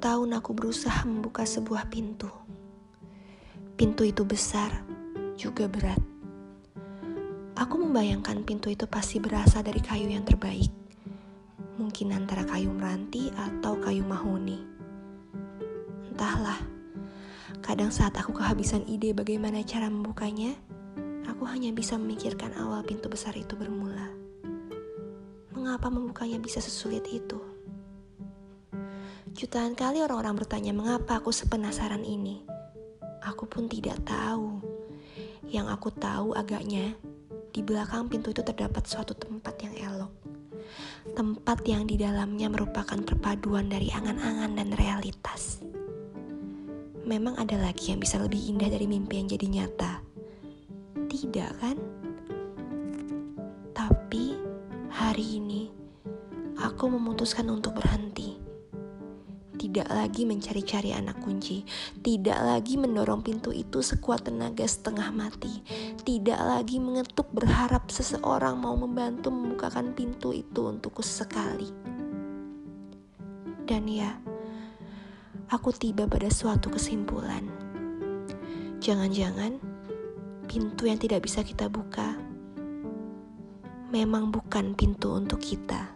tahun aku berusaha membuka sebuah pintu. Pintu itu besar, juga berat. Aku membayangkan pintu itu pasti berasal dari kayu yang terbaik. Mungkin antara kayu meranti atau kayu mahoni. Entahlah, kadang saat aku kehabisan ide bagaimana cara membukanya, aku hanya bisa memikirkan awal pintu besar itu bermula. Mengapa membukanya bisa sesulit itu? Jutaan kali orang-orang bertanya mengapa aku sepenasaran ini. Aku pun tidak tahu. Yang aku tahu agaknya di belakang pintu itu terdapat suatu tempat yang elok. Tempat yang di dalamnya merupakan perpaduan dari angan-angan dan realitas. Memang ada lagi yang bisa lebih indah dari mimpi yang jadi nyata. Tidak kan? Tapi hari ini aku memutuskan untuk berhenti tidak lagi mencari-cari anak kunci, tidak lagi mendorong pintu itu sekuat tenaga setengah mati, tidak lagi mengetuk berharap seseorang mau membantu membukakan pintu itu untukku sekali. Dan ya, aku tiba pada suatu kesimpulan. Jangan-jangan pintu yang tidak bisa kita buka memang bukan pintu untuk kita.